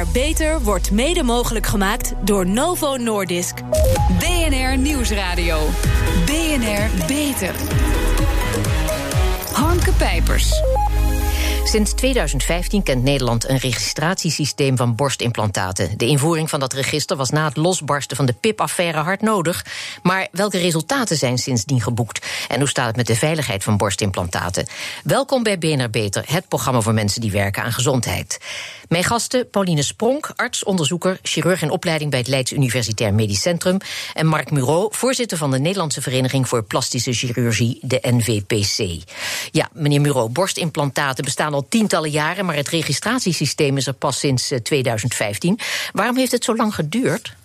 BNR Beter wordt mede mogelijk gemaakt door Novo Nordisk. BNR Nieuwsradio. BNR Beter. Hanke Pijpers. Sinds 2015 kent Nederland een registratiesysteem van borstimplantaten. De invoering van dat register was na het losbarsten van de PIP-affaire hard nodig. Maar welke resultaten zijn sindsdien geboekt? En hoe staat het met de veiligheid van borstimplantaten? Welkom bij BNR Beter, het programma voor mensen die werken aan gezondheid. Mijn gasten Pauline Spronk, arts, onderzoeker, chirurg in opleiding bij het Leids Universitair Medisch Centrum. En Mark Muro, voorzitter van de Nederlandse Vereniging voor Plastische Chirurgie, de NVPC. Ja, meneer Muro, borstimplantaten bestaan al tientallen jaren, maar het registratiesysteem is er pas sinds 2015. Eh, Waarom heeft het zo lang geduurd?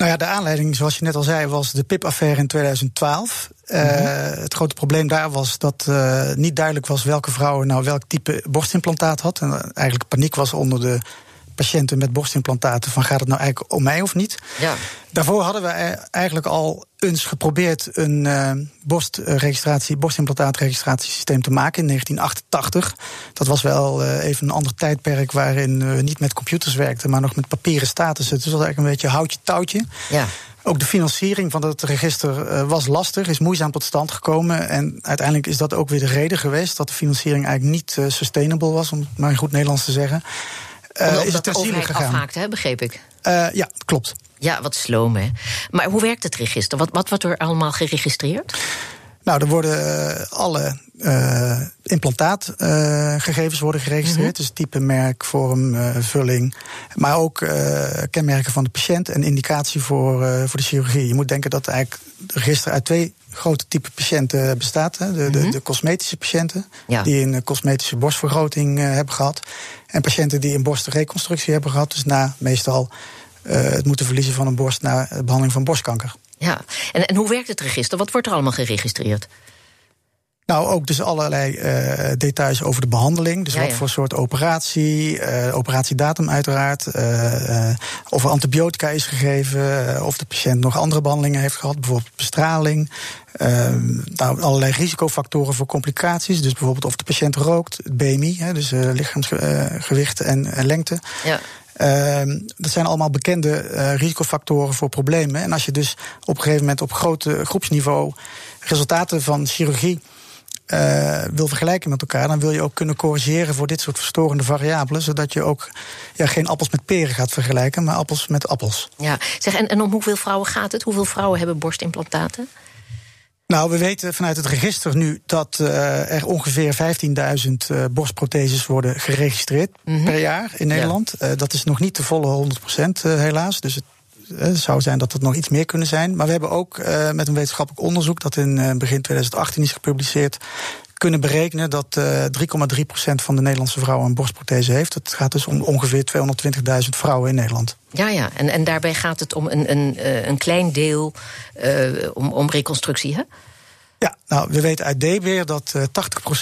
Nou ja, de aanleiding, zoals je net al zei, was de PIP-affaire in 2012. Uh, mm -hmm. Het grote probleem daar was dat uh, niet duidelijk was welke vrouw nou welk type borstimplantaat had. En eigenlijk paniek was onder de patiënten met borstimplantaten: van gaat het nou eigenlijk om mij of niet? Ja. Daarvoor hadden we eigenlijk al eens geprobeerd een uh, borstregistratie, borstimplantaatregistratiesysteem te maken in 1988. Dat was wel uh, even een ander tijdperk waarin we niet met computers werkten, maar nog met papieren statussen. Dus het was eigenlijk een beetje houtje touwtje. Ja. Ook de financiering van het register uh, was lastig, is moeizaam tot stand gekomen. En uiteindelijk is dat ook weer de reden geweest dat de financiering eigenlijk niet sustainable was, om het maar in goed Nederlands te zeggen. Uh, Omdat is het overheid gegaan. afhaakte, hè, begreep ik. ja, klopt. Ja, wat sloom, hè. Maar hoe werkt het register? Wat, wat wordt er allemaal geregistreerd? Nou, er worden alle uh, implantaatgegevens uh, worden geregistreerd. Mm -hmm. Dus type, merk, vorm, uh, vulling. Maar ook kenmerken van de patiënt en indicatie voor, voor de chirurgie. Je moet denken dat eigenlijk het register uit twee grote typen patiënten bestaat. Hè. De, mm -hmm. de, de, cosmetische patiënten, ja. die een cosmetische borstvergroting hebben gehad. En patiënten die een borstreconstructie hebben gehad. Dus na meestal het moeten verliezen van een borst na behandeling van borstkanker. Ja, en, en hoe werkt het register? Wat wordt er allemaal geregistreerd? Nou, ook dus allerlei uh, details over de behandeling. Dus ja, wat ja. voor soort operatie, uh, operatiedatum uiteraard. Uh, of er antibiotica is gegeven. of de patiënt nog andere behandelingen heeft gehad. Bijvoorbeeld bestraling. nou, allerlei risicofactoren voor complicaties. Dus bijvoorbeeld of de patiënt rookt. Het BMI, hè, dus lichaamsgewicht en, en lengte. Ja. Uh, dat zijn allemaal bekende uh, risicofactoren voor problemen. En als je dus op een gegeven moment op groot groepsniveau resultaten van chirurgie uh, wil vergelijken met elkaar, dan wil je ook kunnen corrigeren voor dit soort verstorende variabelen, zodat je ook ja, geen appels met peren gaat vergelijken, maar appels met appels. Ja, zeg, en, en om hoeveel vrouwen gaat het? Hoeveel vrouwen hebben borstimplantaten? Nou, we weten vanuit het register nu dat uh, er ongeveer 15.000 uh, borstprotheses worden geregistreerd mm -hmm. per jaar in Nederland. Ja. Uh, dat is nog niet de volle 100% helaas. Dus het het zou zijn dat het nog iets meer kunnen zijn. Maar we hebben ook uh, met een wetenschappelijk onderzoek dat in uh, begin 2018 is gepubliceerd kunnen berekenen dat uh, 3,3% van de Nederlandse vrouwen een borstprothese heeft. Het gaat dus om ongeveer 220.000 vrouwen in Nederland. Ja, ja. En, en daarbij gaat het om een, een, een klein deel om, om reconstructie, hè? Ja, nou, we weten uit D-weer dat uh,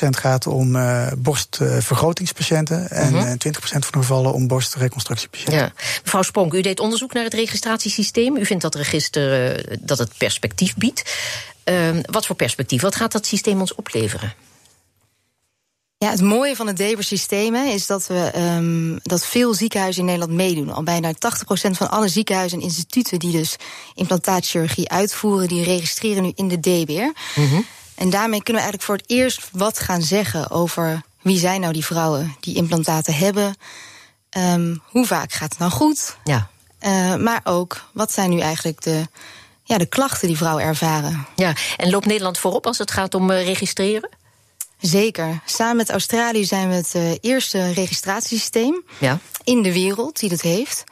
80% gaat om uh, borstvergrotingspatiënten en uh -huh. 20% van de gevallen om borstreconstructiepatiënten. Ja. Mevrouw Spronk, u deed onderzoek naar het registratiesysteem. U vindt dat register dat het perspectief biedt. wat voor perspectief? Wat gaat dat systeem ons opleveren? Ja, het mooie van het Deber-systeem is dat, we, um, dat veel ziekenhuizen in Nederland meedoen. Al bijna 80% van alle ziekenhuizen en instituten die dus implantaatchirurgie uitvoeren, die registreren nu in de Deber. Mm -hmm. En daarmee kunnen we eigenlijk voor het eerst wat gaan zeggen over wie zijn nou die vrouwen die implantaten hebben. Um, hoe vaak gaat het nou goed? Ja. Uh, maar ook, wat zijn nu eigenlijk de, ja, de klachten die vrouwen ervaren? Ja, en loopt Nederland voorop als het gaat om uh, registreren? Zeker. Samen met Australië zijn we het uh, eerste registratiesysteem ja. in de wereld die dat heeft.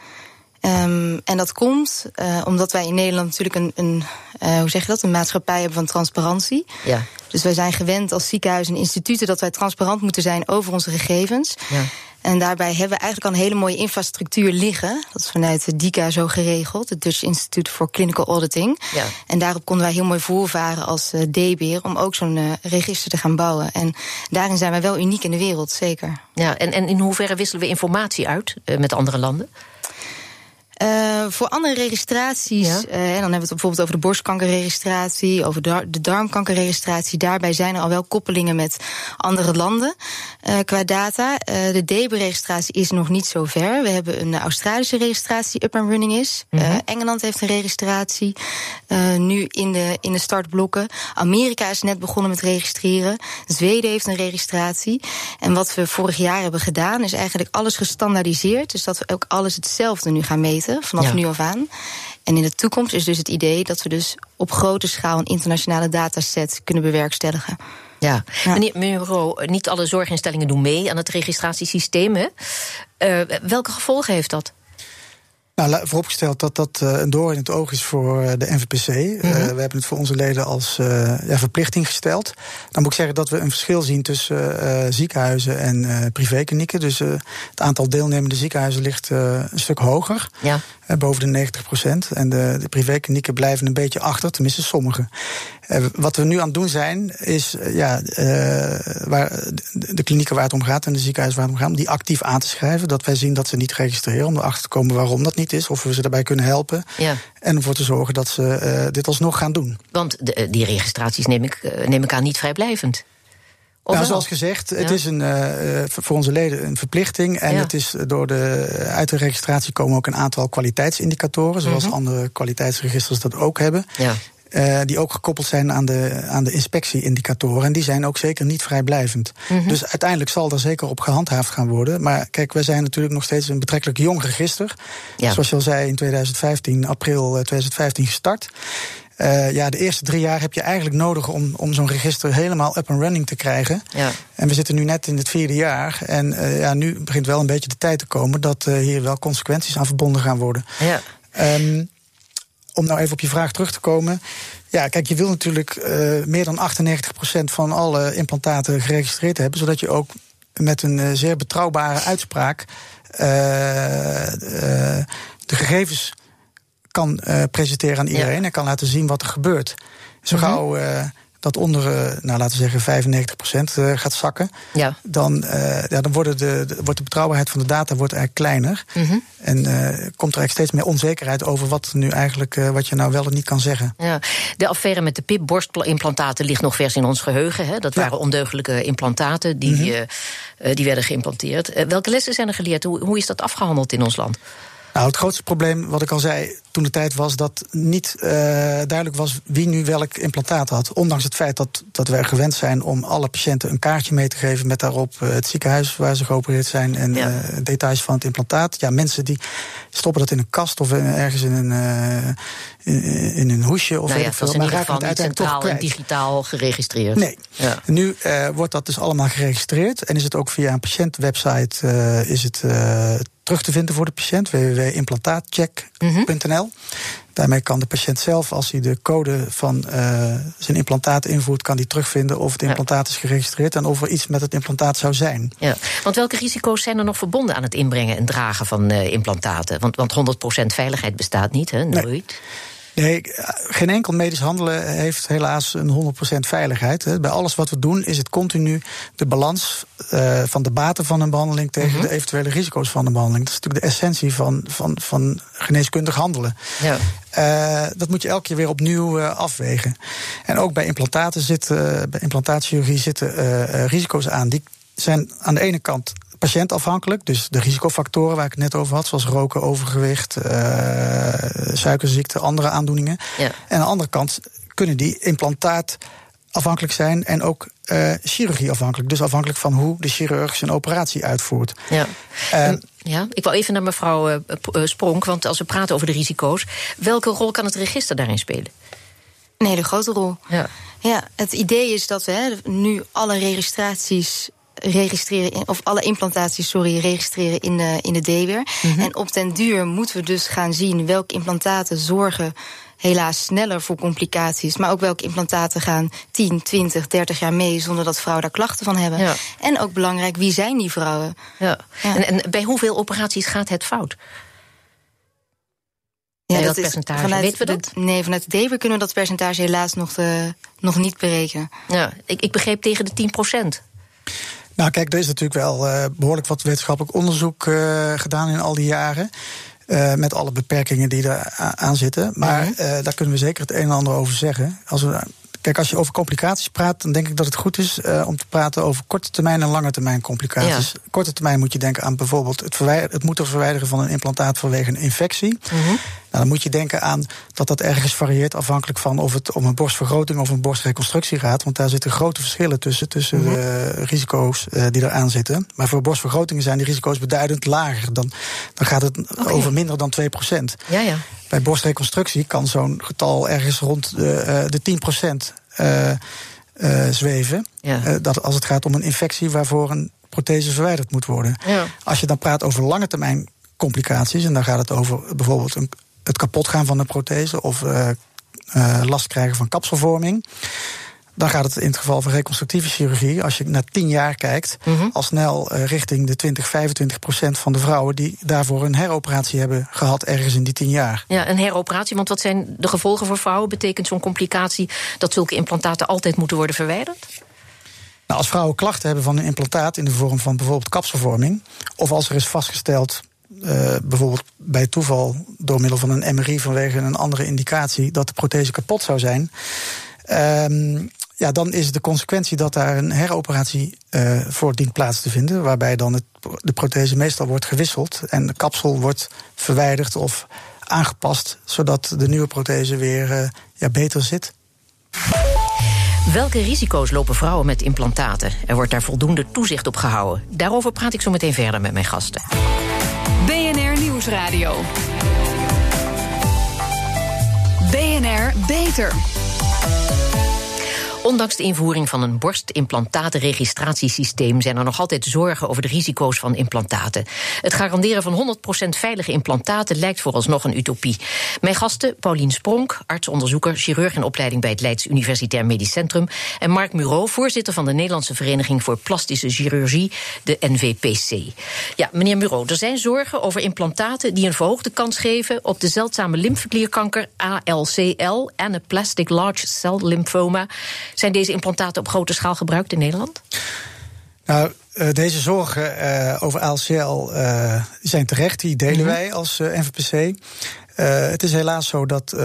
Um, en dat komt uh, omdat wij in Nederland natuurlijk een, een uh, hoe zeg je dat, een maatschappij hebben van transparantie. Ja. Dus wij zijn gewend als ziekenhuizen en instituten dat wij transparant moeten zijn over onze gegevens. Ja. En daarbij hebben we eigenlijk al een hele mooie infrastructuur liggen. Dat is vanuit de DICA zo geregeld, het Dutch Institute for Clinical Auditing. Ja. En daarop konden wij heel mooi voorvaren als uh, DBR om ook zo'n uh, register te gaan bouwen. En daarin zijn wij wel uniek in de wereld, zeker. Ja, en, en in hoeverre wisselen we informatie uit uh, met andere landen? Uh, voor andere registraties, ja. uh, dan hebben we het bijvoorbeeld over de borstkankerregistratie, over de, darmkankerregistratie. Daarbij zijn er al wel koppelingen met andere landen uh, qua data. de DEBE-registratie is nog niet zo ver. We hebben een Australische registratie up and running is. Mm -hmm. Engeland heeft een registratie nu in de, in de startblokken. Amerika is net begonnen met registreren. Zweden heeft een registratie. En wat we vorig jaar hebben gedaan, is eigenlijk alles gestandaardiseerd. Dus dat we ook alles hetzelfde nu gaan meten vanaf ja. nu af aan. En in de toekomst is dus het idee dat we dus op grote schaal een internationale dataset kunnen bewerkstelligen. Ja, ja. meneer, meneer Ro, niet alle zorginstellingen doen mee aan het registratiesysteem. Hè? Uh, welke gevolgen heeft dat? Nou, vooropgesteld dat dat uh, een door in het oog is voor uh, de NVPC. Mm -hmm. uh, we hebben het voor onze leden als ja, verplichting gesteld. Dan moet ik zeggen dat we een verschil zien tussen ziekenhuizen en privéklinieken. Dus het aantal deelnemende ziekenhuizen ligt een stuk hoger. Ja. boven de 90 procent. En de, de privéklinieken blijven een beetje achter, tenminste sommige. wat we nu aan het doen zijn, is ja, waar de, de klinieken waar het om gaat en de ziekenhuizen waar het om gaat, om die actief aan te schrijven. Dat wij zien dat ze niet registreren, om erachter te komen waarom dat niet is, of we ze daarbij kunnen helpen. Ja. En ervoor te zorgen dat ze uh, dit alsnog gaan doen. Want de, die registraties neem ik, uh, neem ik aan niet vrijblijvend. nou, zoals gezegd, het is een, uh, voor onze leden een verplichting. En ja. het is door de, uit de registratie komen ook een aantal kwaliteitsindicatoren, zoals mm -hmm. andere kwaliteitsregisters dat ook hebben. Ja. Uh, die ook gekoppeld zijn aan de, aan de inspectieindicatoren. En die zijn ook zeker niet vrijblijvend. Mm -hmm. Dus uiteindelijk zal er zeker op gehandhaafd gaan worden. Maar kijk, wij zijn natuurlijk nog steeds een betrekkelijk jong register. Ja. Zoals je al zei, in 2015, april 2015 gestart. Uh, ja, de eerste drie jaar heb je eigenlijk nodig om, om zo'n register helemaal up and running te krijgen. Ja. En we zitten nu net in het vierde jaar. En uh, ja, nu begint wel een beetje de tijd te komen dat hier wel consequenties aan verbonden gaan worden. Ja. Um, om nou even op je vraag terug te komen. Ja, kijk, je wil natuurlijk uh, meer dan 98% van alle implantaten geregistreerd hebben, zodat je ook met een uh, zeer betrouwbare uitspraak uh, de gegevens kan presenteren aan iedereen ja. en kan laten zien wat er gebeurt. Zo -hmm. gauw dat onder, nou, laten we zeggen, 95 procent gaat zakken, ja. dan, uh, ja, dan worden de, de, wordt de betrouwbaarheid van de data wordt eigenlijk kleiner. Mm -hmm. En uh, komt er eigenlijk steeds meer onzekerheid over wat nu eigenlijk, uh, wat je nou wel en niet kan zeggen. Ja. De affaire met de PIP-borstimplantaten ligt nog vers in ons geheugen. Hè? Dat waren ja. ondeugelijke implantaten die, mm -hmm. die werden geïmplanteerd. welke lessen zijn er geleerd? Hoe, hoe is dat afgehandeld in ons land? Nou, het grootste probleem, wat ik al zei toen de tijd, was dat niet uh, duidelijk was wie nu welk implantaat had. Ondanks het feit dat, dat wij gewend zijn om alle patiënten een kaartje mee te geven met daarop uh, het ziekenhuis waar ze geopereerd zijn en ja. uh, details van het implantaat. Ja, mensen die stoppen dat in een kast of ergens in een, in, in, een hoesje of nou ja, veel, maar raken het uiteindelijk toch kwijt. digitaal geregistreerd. Nee. Ja. Nu wordt dat dus allemaal geregistreerd en is het ook via een patiëntwebsite is het terug te vinden voor de patiënt, www.implantaatcheck.nl. Mm -hmm. Daarmee kan de patiënt zelf, als hij de code van uh, zijn implantaat invoert, kan hij terugvinden of het implantaat is geregistreerd en of er iets met het implantaat zou zijn. Ja, want welke risico's zijn er nog verbonden aan het inbrengen en dragen van uh, implantaten? Want, want 100% veiligheid bestaat niet, hè? Nooit. Nee. Nee, geen enkel medisch handelen heeft helaas een 100% veiligheid. Bij alles wat we doen is het continu de balans uh, van de baten van een behandeling tegen mm -hmm. de eventuele risico's van een behandeling. Dat is natuurlijk de essentie van, van, van geneeskundig handelen. Ja. Uh, dat moet je elke keer weer opnieuw uh, afwegen. En ook bij implantaten zitten, bij implantatiechirurgie zitten risico's aan. Die zijn aan de ene kant patiëntafhankelijk. Dus de risicofactoren waar ik het net over had, zoals roken, overgewicht, uh, suikerziekte, andere aandoeningen. Ja. En aan de andere kant kunnen die implantaat afhankelijk zijn en ook uh, chirurgie afhankelijk. Dus afhankelijk van hoe de chirurg zijn operatie uitvoert. Ja. Uh, ja, ik wil even naar mevrouw uh, Spronk, want als we praten over de risico's, welke rol kan het register daarin spelen? Een hele grote rol. Ja. Ja, het idee is dat we hè, nu alle registraties registreren, of alle implantaties, sorry, registreren in de, in de D-weer. Mm -hmm. En op den duur moeten we dus gaan zien welke implantaten zorgen helaas sneller voor complicaties. Maar ook welke implantaten gaan 10, 20, 30 jaar mee zonder dat vrouwen daar klachten van hebben. Ja. En ook belangrijk, wie zijn die vrouwen? Ja. ja. En, en bij hoeveel operaties gaat het fout? Ja, dat, dat percentage. Vanuit Weten we dat? Nee, vanuit de DEWE kunnen we dat percentage helaas nog, de, nog niet berekenen. Ja, ik, ik begreep tegen de 10 procent. Nou, kijk, er is natuurlijk wel uh, behoorlijk wat wetenschappelijk onderzoek uh, gedaan in al die jaren. met alle beperkingen die er aan zitten. Maar mhm. daar kunnen we zeker het een en ander over zeggen. Als we Kijk, als je over complicaties praat, dan denk ik dat het goed is om te praten over korte termijn en lange termijn complicaties. Korte termijn moet je denken aan bijvoorbeeld het, het moeten verwijderen van een implantaat vanwege een infectie. -hmm. nou, dan moet je denken aan dat dat ergens varieert afhankelijk van of het om een borstvergroting of een borstreconstructie gaat. Want daar zitten grote verschillen tussen, tussen mm -hmm. de risico's uh, die eraan zitten. Maar voor borstvergrotingen zijn die risico's beduidend lager. Dan, dan gaat het okay. over minder dan 2 Ja, ja. Bij borstreconstructie kan zo'n getal ergens rond de, uh, de 10% uh, uh, zweven. Ja. dat als het gaat om een infectie waarvoor een prothese verwijderd moet worden. Ja. Als je dan praat over lange termijn complicaties, en dan gaat het over bijvoorbeeld een, het kapotgaan van een prothese of last krijgen van kapselvorming dan gaat het in het geval van reconstructieve chirurgie, als je naar tien jaar kijkt, mm al snel uh, richting de 20, 25 procent van de vrouwen die daarvoor een heroperatie hebben gehad ergens in die tien jaar. Ja, een heroperatie, want wat zijn de gevolgen voor vrouwen? Betekent zo'n complicatie dat zulke implantaten altijd moeten worden verwijderd? Nou, als vrouwen klachten hebben van een implantaat in de vorm van bijvoorbeeld kapselvorming, of als er is vastgesteld uh, bijvoorbeeld bij toeval door middel van een MRI vanwege een andere indicatie dat de prothese kapot zou zijn. Um, ja, dan is de consequentie dat daar een heroperatie uh, voor dient plaats te vinden. Waarbij dan het, de prothese meestal wordt gewisseld en de kapsel wordt verwijderd of aangepast, zodat de nieuwe prothese weer uh, ja, beter zit. Welke risico's lopen vrouwen met implantaten? Er wordt daar voldoende toezicht op gehouden. Daarover praat ik zo meteen verder met mijn gasten. Nieuwsradio. BNR Beter. Ondanks de invoering van een borstimplantatenregistratiesysteem zijn er nog altijd zorgen over de risico's van implantaten. Het garanderen van 100% veilige implantaten lijkt vooralsnog een utopie. Mijn gasten, Paulien Spronk, artsonderzoeker, chirurg in opleiding bij het Leids Universitair Medisch Centrum, en Mark Muro, voorzitter van de Nederlandse Vereniging voor Plastische Chirurgie, de NVPC. Ja, meneer Muro, er zijn zorgen over implantaten die een verhoogde kans geven op de zeldzame lymfeklierkanker ALCL en een plastic large cell lymphoma. Zijn deze implantaten op grote schaal gebruikt in Nederland? Nou, uh, deze zorgen uh, over ALCL uh, zijn terecht. Die delen -hmm. wij als NVPC. het is helaas zo dat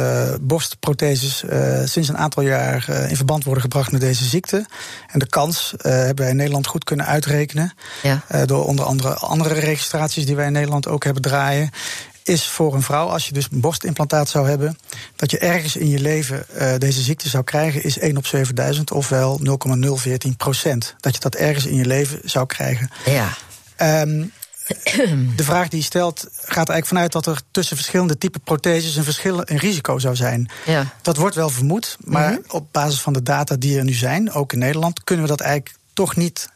borstprotheses sinds een aantal jaar in verband worden gebracht met deze ziekte. En de kans hebben wij in Nederland goed kunnen uitrekenen. Ja. door onder andere andere registraties die wij in Nederland ook hebben draaien is voor een vrouw, als je dus een borstimplantaat zou hebben, dat je ergens in je leven uh, deze ziekte zou krijgen, is 1 op 7000, ofwel 0,014 procent. Dat je dat ergens in je leven zou krijgen. Ja. Um, de vraag die je stelt gaat eigenlijk vanuit dat er tussen verschillende type protheses een, verschil, een risico zou zijn. Ja. Dat wordt wel vermoed, maar mm -hmm. op basis van de data die er nu zijn, ook in Nederland, kunnen we dat eigenlijk toch niet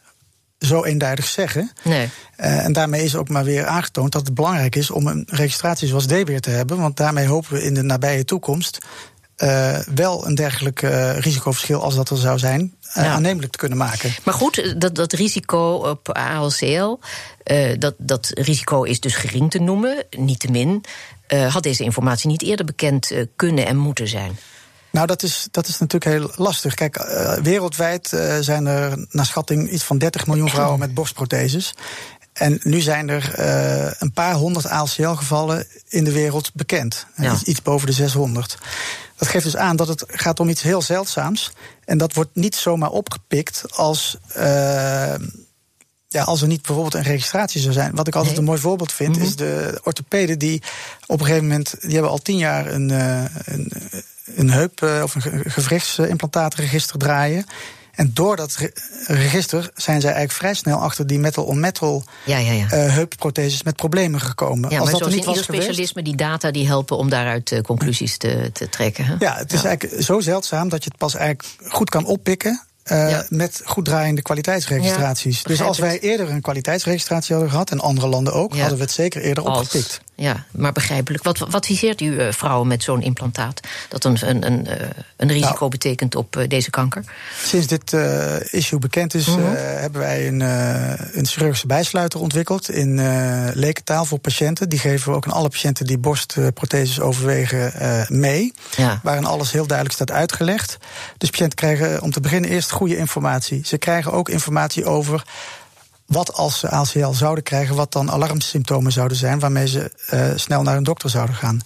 zo eenduidig zeggen. Nee. Uh, en daarmee is ook maar weer aangetoond dat het belangrijk is om een registratie zoals DBR te hebben. Want daarmee hopen we in de nabije toekomst uh, wel een dergelijk uh, risicoverschil, als dat er zou zijn, ja. aannemelijk te kunnen maken. Maar goed, dat, dat risico op ALCL, dat, dat risico is dus gering te noemen, niettemin. had deze informatie niet eerder bekend kunnen en moeten zijn? Nou, dat is, dat is natuurlijk heel lastig. Kijk, uh, wereldwijd uh, zijn er naar schatting iets van 30 miljoen vrouwen met borstprotheses. En nu zijn er uh, een paar honderd ALCL-gevallen in de wereld bekend. Ja. Iets, iets boven de 600. Dat geeft dus aan dat het gaat om iets heel zeldzaams. En dat wordt niet zomaar opgepikt als ja, als er niet bijvoorbeeld een registratie zou zijn. Wat ik altijd nee. een mooi voorbeeld vind, mm -hmm. is de orthopeden die op een gegeven moment, die hebben al tien jaar een, een, een heup- uh, of een gewrichtsimplantaatregister draaien. En door dat register zijn zij eigenlijk vrij snel achter die metal-on-metal ja, ja, ja. uh, heupprotheses met problemen gekomen. Ja, Als dat er niet was specialisme, die data die helpen om daaruit uh, conclusies te, te trekken. Hè? Ja, het is eigenlijk zo zeldzaam dat je het pas eigenlijk goed kan oppikken. Uh, ja. Met goed draaiende kwaliteitsregistraties. Ja, dus als wij eerder een kwaliteitsregistratie hadden gehad, en andere landen ook, ja. hadden we het zeker eerder als, opgepikt. Ja, maar begrijpelijk. Wat, wat adviseert u uh, vrouwen met zo'n implantaat? Dat een, een, een, uh, een risico nou, betekent op uh, deze kanker? Sinds dit issue bekend is, -hmm. hebben wij een, een chirurgische bijsluiter ontwikkeld in lekentaal voor patiënten. Die geven we ook aan alle patiënten die borstprotheses overwegen mee. Ja. Waarin alles heel duidelijk staat uitgelegd. Dus patiënten krijgen om te beginnen eerst goede informatie. Ze krijgen ook informatie over wat als ze ACL zouden krijgen, wat dan alarmsymptomen zouden zijn, waarmee ze uh, snel naar een dokter zouden gaan.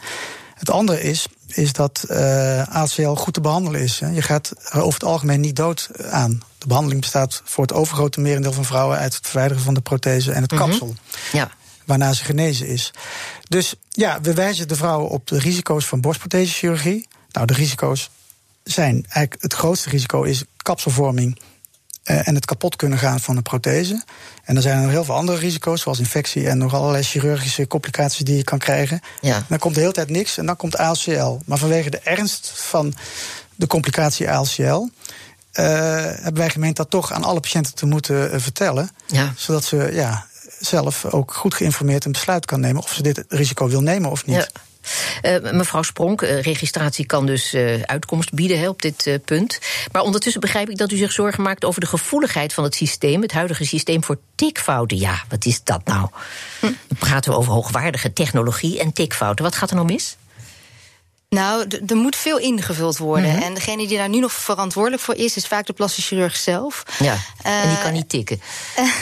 Het andere is, is dat uh, ACL goed te behandelen is. Hè. Je gaat er over het algemeen niet dood aan. De behandeling bestaat voor het overgrote merendeel van vrouwen uit het verwijderen van de prothese en het Mhm. kapsel. Ja. Waarna ze genezen is. Dus ja, we wijzen de vrouwen op de risico's van borstprothesechirurgie. Nou, de risico's zijn eigenlijk het grootste risico is kapselvorming en het kapot kunnen gaan van een prothese. En er zijn er nog heel veel andere risico's, zoals infectie en nog allerlei chirurgische complicaties die je kan krijgen. Ja. Dan komt de hele tijd niks en dan komt ALCL. Maar vanwege de ernst van de complicatie ALCL. Uh, hebben wij gemeend dat toch aan alle patiënten te moeten uh, vertellen. Ja. Zodat ze ja, zelf ook goed geïnformeerd een besluit kan nemen of ze dit risico wil nemen of niet. Ja. Uh, mevrouw Spronk, uh, registratie kan dus uh, uitkomst bieden he, op dit punt. Maar ondertussen begrijp ik dat u zich zorgen maakt over de gevoeligheid van het systeem, het huidige systeem voor tikfouten. Ja, wat is dat nou? Hm. Dan praten we over hoogwaardige technologie en tikfouten. Wat gaat er nou mis? Nou, er moet veel ingevuld worden. Mhm. Mm -hmm. En degene die daar nu nog verantwoordelijk voor is, is vaak de plastisch chirurg zelf. Ja, uh, en die kan niet tikken.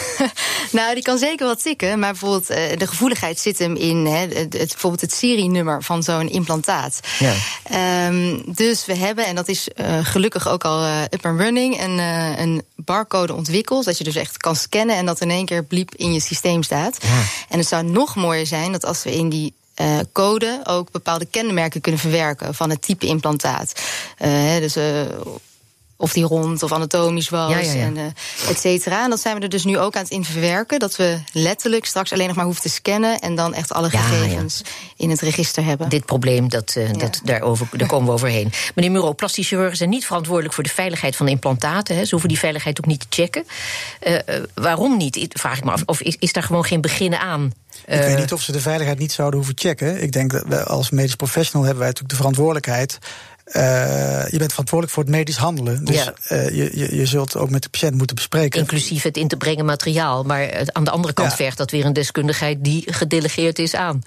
nou, die kan zeker wel tikken. Maar bijvoorbeeld uh, de gevoeligheid zit hem in he, het, het, bijvoorbeeld het serienummer van zo'n implantaat. Ja. Um, dus we hebben, en dat is uh, gelukkig ook al up and running, een, een barcode ontwikkeld. Dat je dus echt kan scannen en dat in één keer bliep in je systeem staat. Ja. En het zou nog mooier zijn dat als we in die uh, code ook bepaalde kenmerken kunnen verwerken van het type implantaat. Uh, dus uh, of die rond of anatomisch was, ja, ja, ja. en uh, et cetera. En dat zijn we er dus nu ook aan het in verwerken. Dat we letterlijk straks alleen nog maar hoeven te scannen... en dan echt alle gegevens in het register hebben. Dit probleem, dat, uh, dat, daarover, daar komen we overheen. Meneer Muro, plastische chirurgen zijn niet verantwoordelijk... voor de veiligheid van de implantaten. Hè. Ze hoeven die veiligheid ook niet te checken. Uh, waarom niet, vraag ik me af. Of is, is daar gewoon geen beginnen aan? Ik weet niet of ze de veiligheid niet zouden hoeven checken. Ik denk dat we als medisch professional hebben wij natuurlijk de verantwoordelijkheid... Uh, je bent verantwoordelijk voor het medisch handelen. Dus ja. uh, je, je, je, zult ook met de patiënt moeten bespreken. Inclusief het in te brengen materiaal. Maar aan de andere kant ja. vergt dat weer een deskundigheid die gedelegeerd is aan.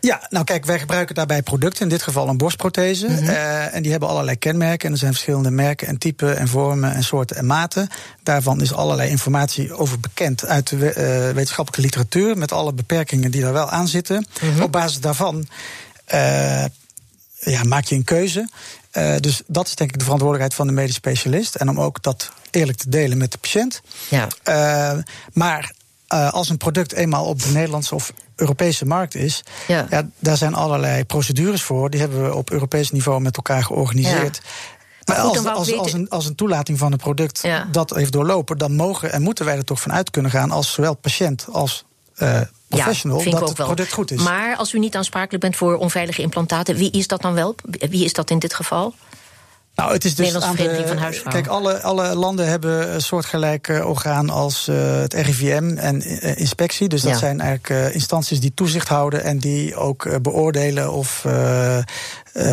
Ja, nou kijk, wij gebruiken daarbij producten, in dit geval een borstprothese. Mm -hmm. uh, en die hebben allerlei kenmerken. En er zijn verschillende merken en typen en vormen en soorten en maten. Daarvan is allerlei informatie over bekend uit de uh, wetenschappelijke literatuur. Met alle beperkingen die daar wel aan zitten. Mm -hmm. Op basis daarvan uh, ja, maak je een keuze. Uh, dus dat is denk ik de verantwoordelijkheid van de medisch specialist. En om ook dat eerlijk te delen met de patiënt. Ja. Uh, maar uh, als een product eenmaal op de Nederlandse of Europese markt is, ja. ja. daar zijn allerlei procedures voor. Die hebben we op Europees niveau met elkaar georganiseerd. Ja. Maar, als, als, als, een, als een toelating van een product ja. dat heeft doorlopen, dan mogen en moeten wij er toch van uit kunnen gaan als zowel patiënt als uh, professional ja, dat het product goed is. Maar als u niet aansprakelijk bent voor onveilige implantaten, wie is dat dan wel? Wie is dat in dit geval? Nou, het is dus aan de, van. Kijk, alle, alle landen hebben een soortgelijk uh, orgaan als uh, het RIVM en uh, inspectie. Dus dat ja. zijn eigenlijk instanties die toezicht houden en die ook beoordelen of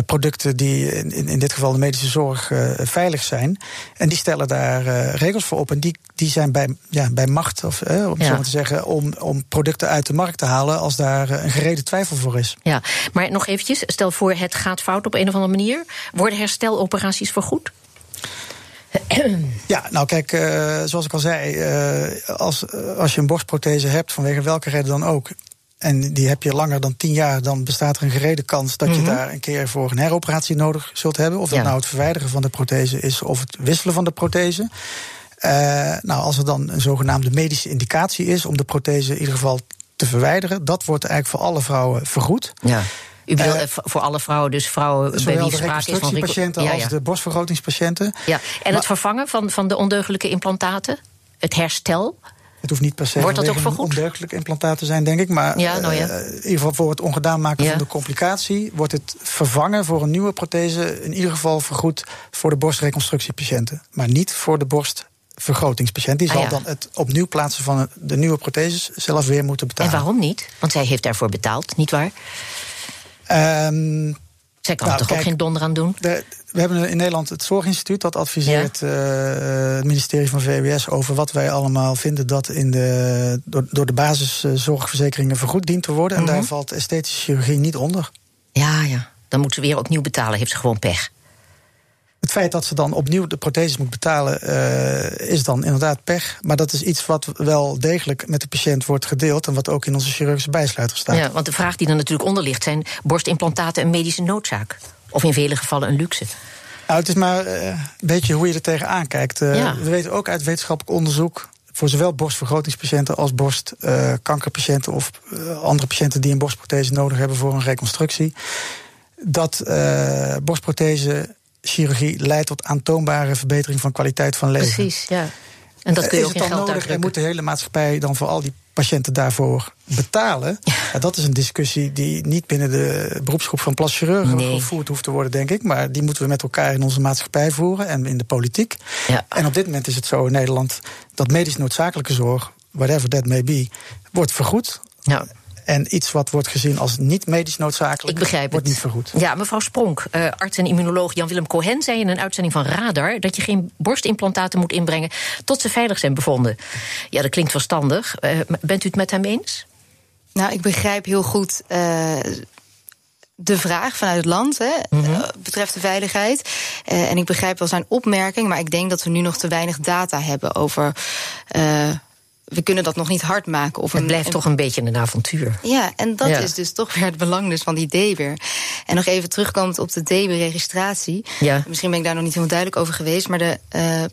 producten die in, in dit geval de medische zorg veilig zijn. En die stellen daar regels voor op. En die, die zijn bij, ja, bij macht, of, om ja. zo maar te zeggen, om, om producten uit de markt te halen als daar een gereden twijfel voor is. Ja, maar nog eventjes, stel voor het gaat fout op een of andere manier. Worden hersteloperaties vergoed? Ja, nou kijk, uh, zoals ik al zei, uh, als, uh, als je een borstprothese hebt, vanwege welke reden dan ook, en die heb je langer dan tien jaar, dan bestaat er een gereden kans dat mm -hmm. je daar een keer voor een heroperatie nodig zult hebben. Of dat ja. nou het verwijderen van de prothese is of het wisselen van de prothese. nou, als er dan een zogenaamde medische indicatie is om de prothese in ieder geval te verwijderen, dat wordt eigenlijk voor alle vrouwen vergoed. Ja. U bedoelt uh, voor alle vrouwen, dus vrouwen bij wie sprake is van patiënten ja, ja. als de borstvergrotingspatiënten. Ja. En maar, het vervangen van, van de ondeugelijke implantaten? Het herstel? Het hoeft niet per se Wordt dat ook een ondeugelijk implantaat te zijn, denk ik. Maar ja, nou ja. uh, in ieder geval voor het ongedaan maken ja. van de complicatie... wordt het vervangen voor een nieuwe prothese... in ieder geval vergoed voor de borstreconstructiepatiënten. Maar niet voor de borstvergrotingspatiënt. Die zal ah, ja. dan het opnieuw plaatsen van de nieuwe protheses zelf weer moeten betalen. En waarom niet? Want zij heeft daarvoor betaald, niet waar? Um, Zij kan nou, er toch kijk, ook geen donder aan doen? De, we hebben in Nederland het Zorginstituut dat adviseert ja. uh, het ministerie van VWS over wat wij allemaal vinden dat in de, door, door de basiszorgverzekeringen vergoed dient te worden. Mm -hmm. En daar valt esthetische chirurgie niet onder. Ja, ja. Dan moeten ze weer opnieuw betalen, heeft ze gewoon pech. Het feit dat ze dan opnieuw de protheses moet betalen, uh, is dan inderdaad pech. Maar dat is iets wat wel degelijk met de patiënt wordt gedeeld. En wat ook in onze chirurgische bijsluiter staat. Ja, want de vraag die er natuurlijk onder ligt: zijn borstimplantaten een medische noodzaak? Of in vele gevallen een luxe? Nou, het is maar uh, een beetje hoe je er tegenaan kijkt. Uh, ja. We weten ook uit wetenschappelijk onderzoek voor zowel borstvergrotingspatiënten als borstkankerpatiënten of andere patiënten die een borstprothese nodig hebben voor een reconstructie, dat borstprothese chirurgie leidt tot aantoonbare verbetering van kwaliteit van leven. Precies, ja. En dat kun je is ook in geld nodig en moet de hele maatschappij dan voor al die patiënten daarvoor betalen? Ja. ja. dat is een discussie die niet binnen de beroepsgroep van plaschirurgen nee. gevoerd hoeft te worden, denk ik. Maar die moeten we met elkaar in onze maatschappij voeren en in de politiek. Ja. En op dit moment is het zo in Nederland dat medisch noodzakelijke zorg, whatever that may be, wordt vergoed. Ja. En iets wat wordt gezien als niet medisch noodzakelijk, Ik begrijp wordt het. niet vergoed. Ja, mevrouw Spronk, uh, arts en immunoloog Jan-Willem Cohen zei in een uitzending van Radar dat je geen borstimplantaten moet inbrengen tot ze veilig zijn bevonden. Ja, dat klinkt verstandig. Uh, bent u het met hem eens? Nou, ik begrijp heel goed. Uh, de vraag vanuit het land hè, mm -hmm. betreft de veiligheid. Uh, en ik begrijp wel zijn opmerking, maar ik denk dat we nu nog te weinig data hebben over uh, we kunnen dat nog niet hard maken. Of het blijft een, toch een beetje een avontuur. Ja, en dat Ja. is dus toch weer het belang dus van die DBIR. En nog even terugkomend op de DBIR-registratie. Ja. Misschien ben ik daar nog niet helemaal duidelijk over geweest, maar de. Uh,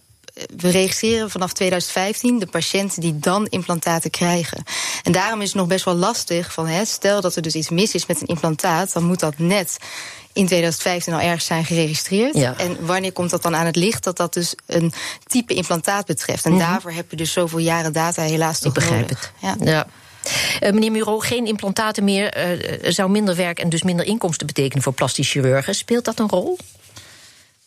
we registreren vanaf 2015 de patiënten die dan implantaten krijgen. En daarom is het nog best wel lastig van, hè, stel dat er dus iets mis is met een implantaat, dan moet dat net in 2015 al ergens zijn geregistreerd. Ja. En wanneer komt dat dan aan het licht dat dat dus een type implantaat betreft? En Mhm. daarvoor heb je dus zoveel jaren data helaas toch Ik begrijp nodig. het. Ja. Ja. Uh, meneer Muro, geen implantaten meer uh, zou minder werk en dus minder inkomsten betekenen voor plastisch chirurgen. Speelt dat een rol?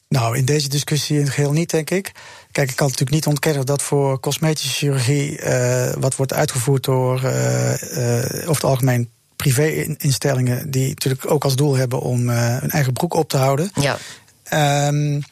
Nou, in deze discussie in het geheel niet, denk ik. Kijk, ik kan natuurlijk niet ontkennen dat voor cosmetische chirurgie, uh, wat wordt uitgevoerd door uh, uh, over het algemeen privé-instellingen, die natuurlijk ook als doel hebben om hun eigen broek op te houden. Ja. Um,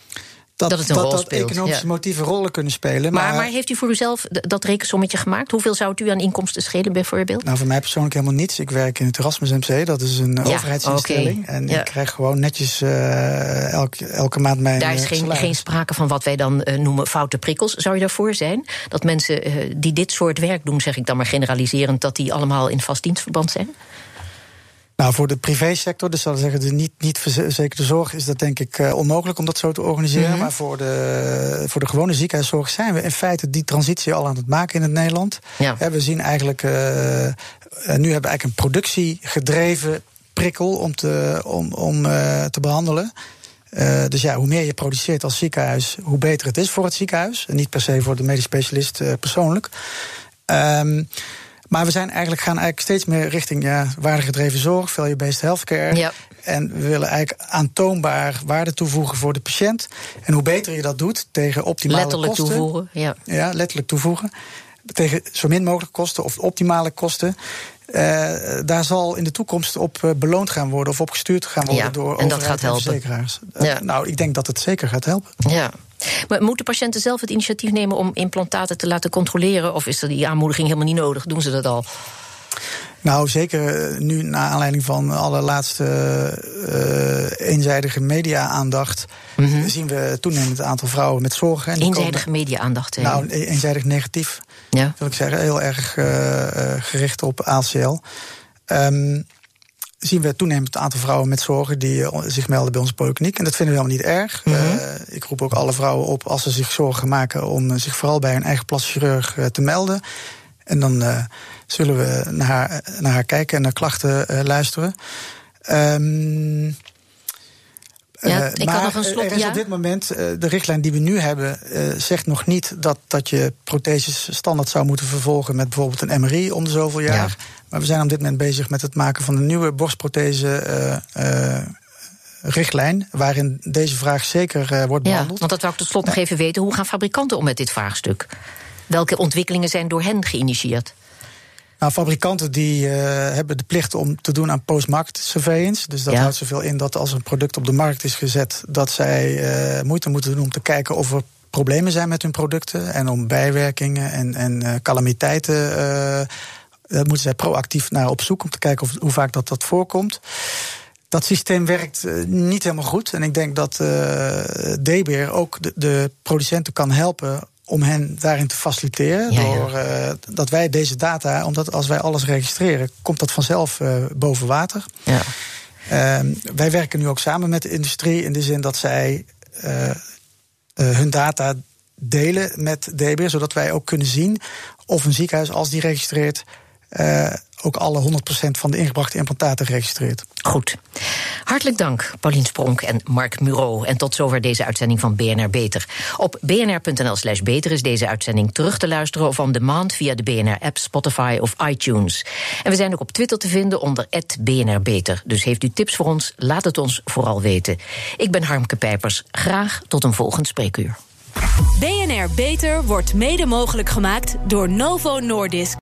dat, dat, dat, economische ja. motieven rollen kunnen spelen. Maar, Maar, maar, heeft u voor uzelf dat rekensommetje gemaakt? Hoeveel zou het u aan inkomsten schelen, bijvoorbeeld? Nou, voor mij persoonlijk helemaal niets. Ik werk in het Erasmus MC, dat is een Ja, overheidsinstelling. En Ja. ik krijg gewoon netjes uh, elke, elke maand mijn Daar is uh, geen, geen sprake van wat wij dan uh, noemen foute prikkels. Zou je daarvoor zijn? Dat mensen uh, die dit soort werk doen, zeg ik dan maar generaliserend, dat die allemaal in vast dienstverband zijn? Nou, voor de privésector, dus zal zeggen de niet, niet verzekerde zorg, is dat denk ik uh, onmogelijk om dat zo te organiseren. Mhm. Mm -hmm. Maar voor de, voor de gewone ziekenhuiszorg zijn we in feite die transitie al aan het maken in het Nederland. Ja. we zien eigenlijk, uh, nu hebben we eigenlijk een productiegedreven prikkel om te, om, om uh, te behandelen. Uh, dus ja, hoe meer je produceert als ziekenhuis, hoe beter het is voor het ziekenhuis. En niet per se voor de medisch specialist uh, persoonlijk. Um, maar we zijn eigenlijk, gaan eigenlijk steeds meer richting ja, waardegedreven zorg, value-based healthcare. Ja. En we willen eigenlijk aantoonbaar waarde toevoegen voor de patiënt. En hoe beter je dat doet tegen optimale letterlijk kosten. toevoegen, ja. Ja, letterlijk toevoegen. Tegen zo min mogelijk kosten of optimale kosten. Uh, daar zal in de toekomst op uh, beloond gaan worden of op gestuurd gaan worden ja, door en dat gaat helpen. verzekeraars. Uh, ja. Nou, ik denk dat het zeker gaat helpen. Ja. Maar moeten patiënten zelf het initiatief nemen om implantaten te laten controleren? Of is er die aanmoediging helemaal niet nodig? Doen ze dat al? Nou, zeker nu, naar aanleiding van alle laatste uh, eenzijdige media-aandacht, mm -hmm. zien we toenemend aantal vrouwen met zorgen. En eenzijdige media-aandacht? Nou, eenzijdig negatief. Ja. Wil ik zeggen, heel erg uh, gericht op ACL. Um, zien we toenemend aantal vrouwen met zorgen die uh, zich melden bij onze polykliniek. En dat vinden we helemaal niet erg. Mm -hmm. uh, ik roep ook alle vrouwen op, als ze zich zorgen maken, om uh, zich vooral bij hun eigen plaschirurg te melden. En dan uh, zullen we naar haar, naar haar kijken en naar klachten uh, luisteren. Um, ja, ik maar kan nog een slot, er is ja? op dit moment, uh, de richtlijn die we nu hebben, zegt nog niet dat, dat je protheses standaard zou moeten vervolgen met bijvoorbeeld een MRI om de zoveel jaar. Ja. Maar we zijn op dit moment bezig met het maken van een nieuwe borstprothese richtlijn, waarin deze vraag zeker wordt behandeld. Ja, want dat wou ik tot slot nog even weten. Hoe gaan fabrikanten om met dit vraagstuk? Welke ontwikkelingen zijn door hen geïnitieerd? Nou, fabrikanten die uh, hebben de plicht om te doen aan post-market surveillance. Dus dat ja. houdt zoveel in dat als een product op de markt is gezet, dat zij uh, moeite moeten doen om te kijken of er problemen zijn met hun producten. En om bijwerkingen en, en uh, calamiteiten. Daar moeten zij proactief naar op zoek om te kijken of, hoe vaak dat, dat voorkomt. dat systeem werkt niet helemaal goed. En ik denk dat DBR ook de, de producenten kan helpen om hen daarin te faciliteren. door uh, dat wij deze data, omdat als wij alles registreren, komt dat vanzelf uh, boven water. Ja. Uh, wij werken nu ook samen met de industrie in de zin dat zij uh, hun data delen met DB, zodat wij ook kunnen zien of een ziekenhuis, als die registreert, ook alle 100% van de ingebrachte implantaten registreert. Goed. Hartelijk dank, Paulien Spronk en Mark Muro. En tot zover deze uitzending van BNR Beter. Op bnr.nl/slash beter is deze uitzending terug te luisteren of on demand via de BNR-app, Spotify of iTunes. En we zijn ook op Twitter te vinden onder BNR Beter. Dus heeft u tips voor ons? Laat het ons vooral weten. Ik ben Harmke Pijpers. Graag tot een volgend spreekuur. BNR Beter wordt mede mogelijk gemaakt door Novo Nordisk.